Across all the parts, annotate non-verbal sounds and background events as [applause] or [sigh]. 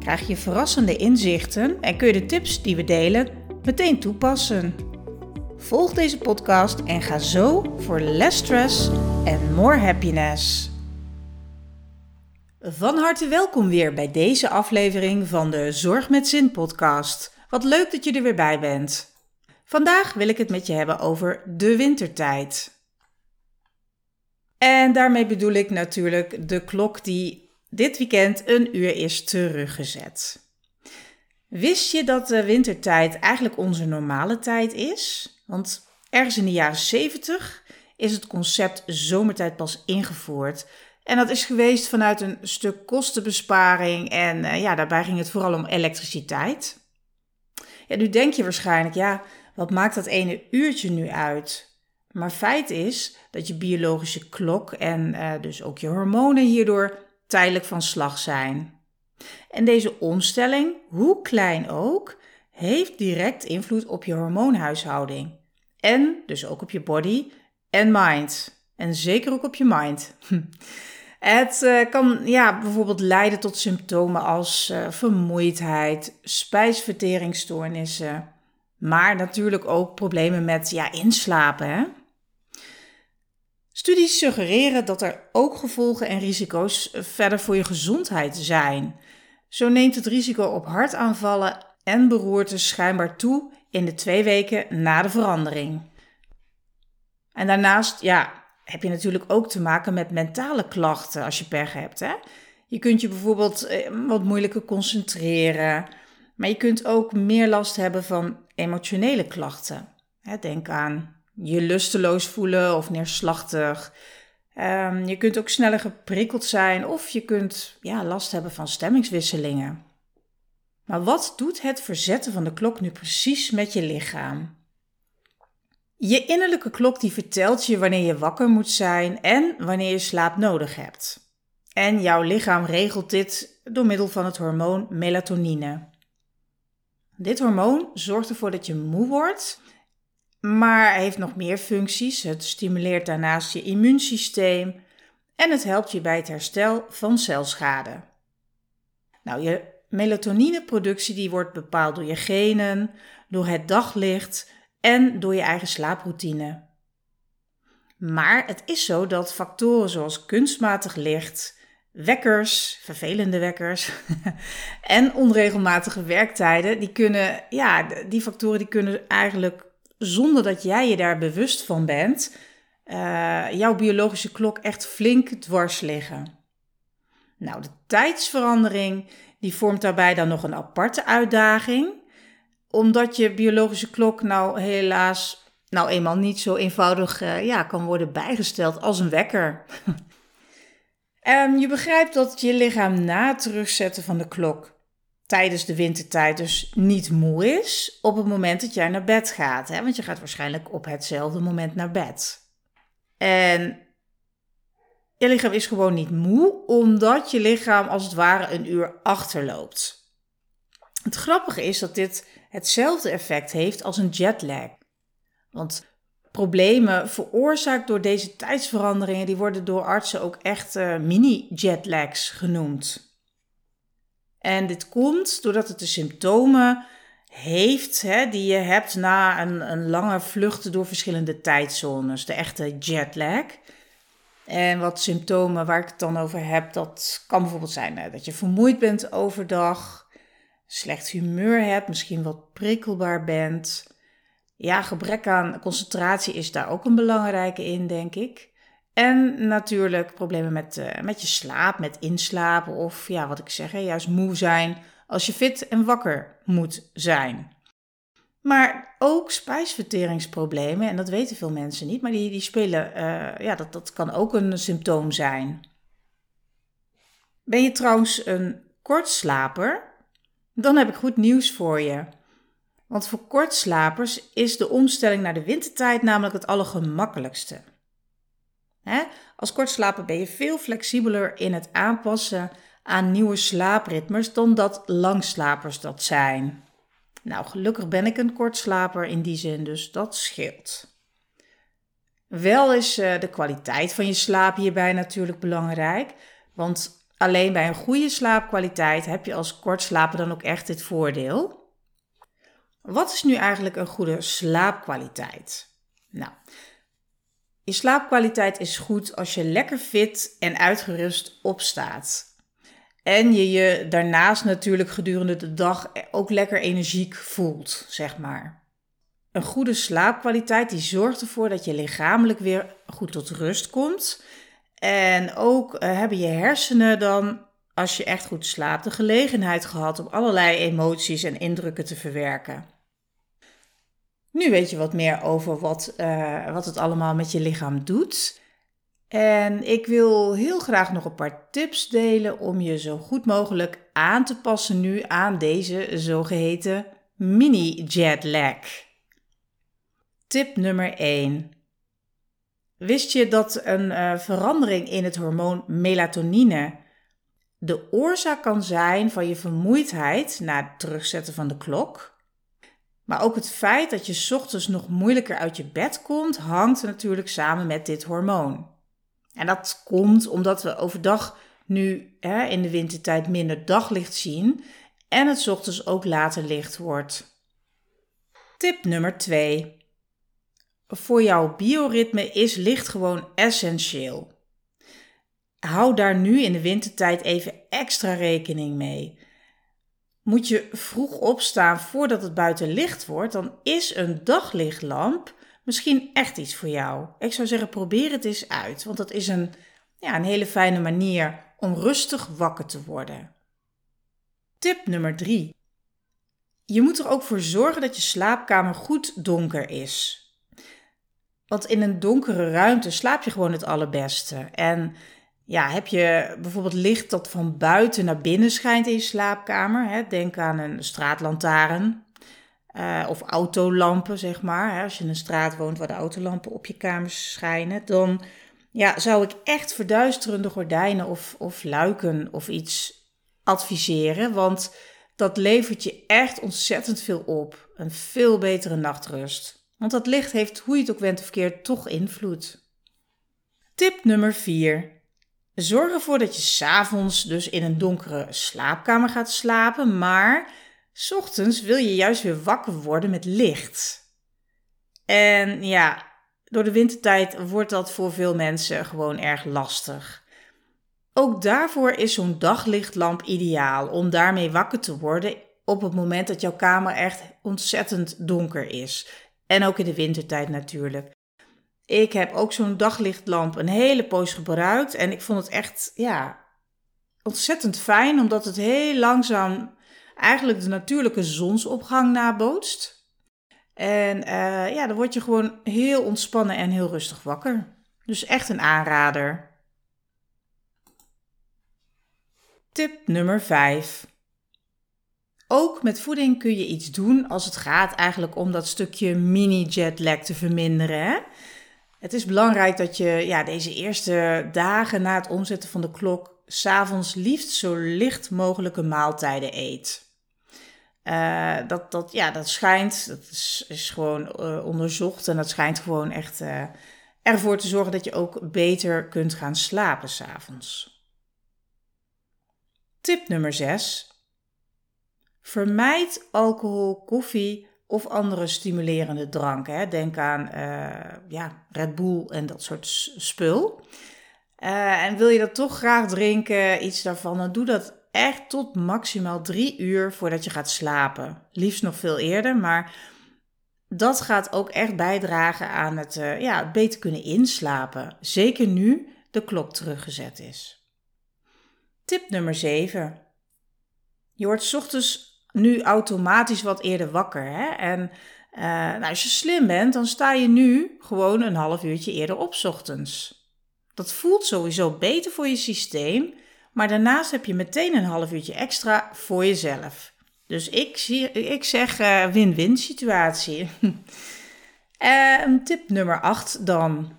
krijg je verrassende inzichten en kun je de tips die we delen meteen toepassen. Volg deze podcast en ga zo voor less stress en more happiness. Van harte welkom weer bij deze aflevering van de Zorg met Zin podcast. Wat leuk dat je er weer bij bent. Vandaag wil ik het met je hebben over de wintertijd. En daarmee bedoel ik natuurlijk de klok die dit weekend een uur is teruggezet. Wist je dat de wintertijd eigenlijk onze normale tijd is? Want ergens in de jaren 70 is het concept zomertijd pas ingevoerd. En dat is geweest vanuit een stuk kostenbesparing en uh, ja, daarbij ging het vooral om elektriciteit. Ja, nu denk je waarschijnlijk, ja, wat maakt dat ene uurtje nu uit? Maar feit is dat je biologische klok en uh, dus ook je hormonen hierdoor tijdelijk van slag zijn. En deze omstelling, hoe klein ook, heeft direct invloed op je hormoonhuishouding. En dus ook op je body en mind. En zeker ook op je mind. [laughs] Het uh, kan ja, bijvoorbeeld leiden tot symptomen als uh, vermoeidheid, spijsverteringsstoornissen, maar natuurlijk ook problemen met ja, inslapen. Hè? Studies suggereren dat er ook gevolgen en risico's verder voor je gezondheid zijn. Zo neemt het risico op hartaanvallen en beroertes schijnbaar toe in de twee weken na de verandering. En daarnaast ja, heb je natuurlijk ook te maken met mentale klachten als je pech hebt. Hè? Je kunt je bijvoorbeeld eh, wat moeilijker concentreren, maar je kunt ook meer last hebben van emotionele klachten. Denk aan je lusteloos voelen of neerslachtig. Um, je kunt ook sneller geprikkeld zijn of je kunt ja, last hebben van stemmingswisselingen. Maar wat doet het verzetten van de klok nu precies met je lichaam? Je innerlijke klok die vertelt je wanneer je wakker moet zijn en wanneer je slaap nodig hebt. En jouw lichaam regelt dit door middel van het hormoon melatonine. Dit hormoon zorgt ervoor dat je moe wordt maar heeft nog meer functies. Het stimuleert daarnaast je immuunsysteem en het helpt je bij het herstel van celschade. Nou, je melatonineproductie die wordt bepaald door je genen, door het daglicht en door je eigen slaaproutine. Maar het is zo dat factoren zoals kunstmatig licht, wekkers, vervelende wekkers [laughs] en onregelmatige werktijden, die kunnen, ja, die factoren die kunnen eigenlijk zonder dat jij je daar bewust van bent, uh, jouw biologische klok echt flink dwars liggen. Nou, de tijdsverandering die vormt daarbij dan nog een aparte uitdaging, omdat je biologische klok nou helaas nou eenmaal niet zo eenvoudig uh, ja, kan worden bijgesteld als een wekker. [laughs] en je begrijpt dat je lichaam na het terugzetten van de klok tijdens de wintertijd dus niet moe is op het moment dat jij naar bed gaat. Hè? Want je gaat waarschijnlijk op hetzelfde moment naar bed. En je lichaam is gewoon niet moe, omdat je lichaam als het ware een uur achterloopt. Het grappige is dat dit hetzelfde effect heeft als een jetlag. Want problemen veroorzaakt door deze tijdsveranderingen, die worden door artsen ook echt uh, mini-jetlags genoemd. En dit komt doordat het de symptomen heeft hè, die je hebt na een, een lange vlucht door verschillende tijdzones, de echte jetlag. En wat symptomen waar ik het dan over heb, dat kan bijvoorbeeld zijn dat je vermoeid bent overdag, slecht humeur hebt, misschien wat prikkelbaar bent. Ja, gebrek aan concentratie is daar ook een belangrijke in, denk ik. En natuurlijk problemen met, uh, met je slaap, met inslapen of ja, wat ik zeg, juist moe zijn als je fit en wakker moet zijn. Maar ook spijsverteringsproblemen, en dat weten veel mensen niet, maar die, die spelen, uh, ja, dat, dat kan ook een symptoom zijn. Ben je trouwens een kortslaper? Dan heb ik goed nieuws voor je. Want voor kortslapers is de omstelling naar de wintertijd namelijk het allergemakkelijkste. Als kortslaper ben je veel flexibeler in het aanpassen aan nieuwe slaapritmes dan dat langslapers dat zijn. Nou, gelukkig ben ik een kortslaper in die zin, dus dat scheelt. Wel is uh, de kwaliteit van je slaap hierbij natuurlijk belangrijk, want alleen bij een goede slaapkwaliteit heb je als kortslaper dan ook echt dit voordeel. Wat is nu eigenlijk een goede slaapkwaliteit? Nou, je slaapkwaliteit is goed als je lekker fit en uitgerust opstaat. En je je daarnaast natuurlijk gedurende de dag ook lekker energiek voelt, zeg maar. Een goede slaapkwaliteit die zorgt ervoor dat je lichamelijk weer goed tot rust komt. En ook uh, hebben je hersenen dan, als je echt goed slaapt, de gelegenheid gehad om allerlei emoties en indrukken te verwerken. Nu weet je wat meer over wat, uh, wat het allemaal met je lichaam doet. En ik wil heel graag nog een paar tips delen om je zo goed mogelijk aan te passen nu aan deze zogeheten mini jetlag. Tip nummer 1. Wist je dat een uh, verandering in het hormoon melatonine de oorzaak kan zijn van je vermoeidheid na het terugzetten van de klok? Maar ook het feit dat je ochtends nog moeilijker uit je bed komt, hangt natuurlijk samen met dit hormoon. En dat komt omdat we overdag nu hè, in de wintertijd minder daglicht zien en het ochtends ook later licht wordt. Tip nummer 2. Voor jouw bioritme is licht gewoon essentieel. Hou daar nu in de wintertijd even extra rekening mee. Moet je vroeg opstaan voordat het buiten licht wordt, dan is een daglichtlamp misschien echt iets voor jou. Ik zou zeggen, probeer het eens uit, want dat is een, ja, een hele fijne manier om rustig wakker te worden. Tip nummer 3. Je moet er ook voor zorgen dat je slaapkamer goed donker is. Want in een donkere ruimte slaap je gewoon het allerbeste. En ja, heb je bijvoorbeeld licht dat van buiten naar binnen schijnt in je slaapkamer? Hè? Denk aan een straatlantaarn uh, of autolampen, zeg maar. Hè? Als je in een straat woont waar de autolampen op je kamer schijnen, dan ja, zou ik echt verduisterende gordijnen of, of luiken of iets adviseren. Want dat levert je echt ontzettend veel op. Een veel betere nachtrust. Want dat licht heeft, hoe je het ook went of verkeerd, toch invloed. Tip nummer 4. Zorg ervoor dat je s'avonds dus in een donkere slaapkamer gaat slapen, maar s ochtends wil je juist weer wakker worden met licht. En ja, door de wintertijd wordt dat voor veel mensen gewoon erg lastig. Ook daarvoor is zo'n daglichtlamp ideaal om daarmee wakker te worden op het moment dat jouw kamer echt ontzettend donker is. En ook in de wintertijd natuurlijk. Ik heb ook zo'n daglichtlamp een hele poos gebruikt. En ik vond het echt, ja, ontzettend fijn. Omdat het heel langzaam eigenlijk de natuurlijke zonsopgang nabootst. En uh, ja, dan word je gewoon heel ontspannen en heel rustig wakker. Dus echt een aanrader. Tip nummer 5. Ook met voeding kun je iets doen als het gaat eigenlijk om dat stukje mini-jetlag te verminderen. Hè? Het is belangrijk dat je ja, deze eerste dagen na het omzetten van de klok s'avonds liefst zo licht mogelijke maaltijden eet. Uh, dat, dat, ja, dat schijnt, dat is, is gewoon uh, onderzocht en dat schijnt gewoon echt uh, ervoor te zorgen dat je ook beter kunt gaan slapen s'avonds. Tip nummer 6. Vermijd alcohol, koffie of andere stimulerende dranken. Hè. Denk aan uh, ja, Red Bull en dat soort spul. Uh, en wil je dat toch graag drinken, iets daarvan, dan doe dat echt tot maximaal drie uur voordat je gaat slapen. Liefst nog veel eerder, maar dat gaat ook echt bijdragen aan het, uh, ja, beter kunnen inslapen. Zeker nu de klok teruggezet is. Tip nummer 7. Je wordt ochtends nu automatisch wat eerder wakker. Hè? En uh, nou, als je slim bent, dan sta je nu gewoon een half uurtje eerder op ochtends. Dat voelt sowieso beter voor je systeem, maar daarnaast heb je meteen een half uurtje extra voor jezelf. Dus ik, zie, ik zeg eh, win-win situatie. [laughs] uh, tip nummer 8 dan.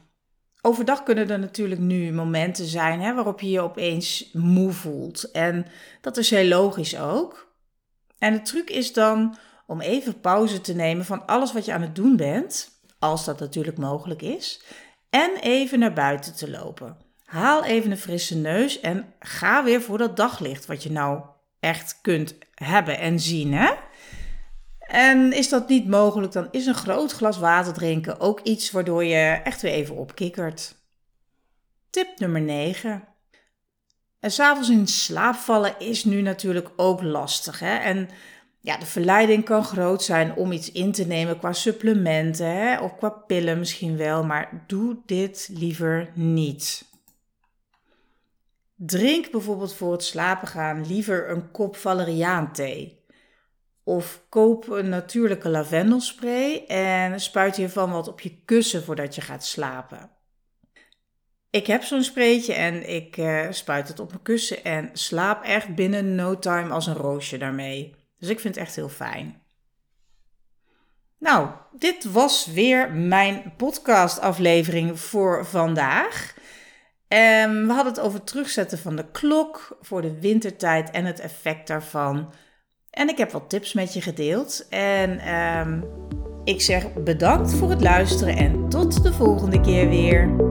Overdag kunnen er natuurlijk nu momenten zijn hè, waarop je je opeens moe voelt. En dat is heel logisch ook. En de truc is dan om even pauze te nemen van alles wat je aan het doen bent, als dat natuurlijk mogelijk is, en even naar buiten te lopen. Haal even een frisse neus en ga weer voor dat daglicht wat je nou echt kunt hebben en zien. Hè? En is dat niet mogelijk, dan is een groot glas water drinken ook iets waardoor je echt weer even opkikkert. Tip nummer 9. En s'avonds in slaap vallen is nu natuurlijk ook lastig. Hè? En ja, de verleiding kan groot zijn om iets in te nemen qua supplementen hè? of qua pillen misschien wel, maar doe dit liever niet. Drink bijvoorbeeld voor het slapen gaan liever een kop valeriaanthee. Of koop een natuurlijke lavendelspray en spuit hiervan wat op je kussen voordat je gaat slapen. Ik heb zo'n spraytje en ik uh, spuit het op mijn kussen en slaap echt binnen no time als een roosje daarmee. Dus ik vind het echt heel fijn. Nou, dit was weer mijn podcastaflevering voor vandaag. Um, we hadden het over terugzetten van de klok voor de wintertijd en het effect daarvan. En ik heb wat tips met je gedeeld. En um, ik zeg bedankt voor het luisteren en tot de volgende keer weer.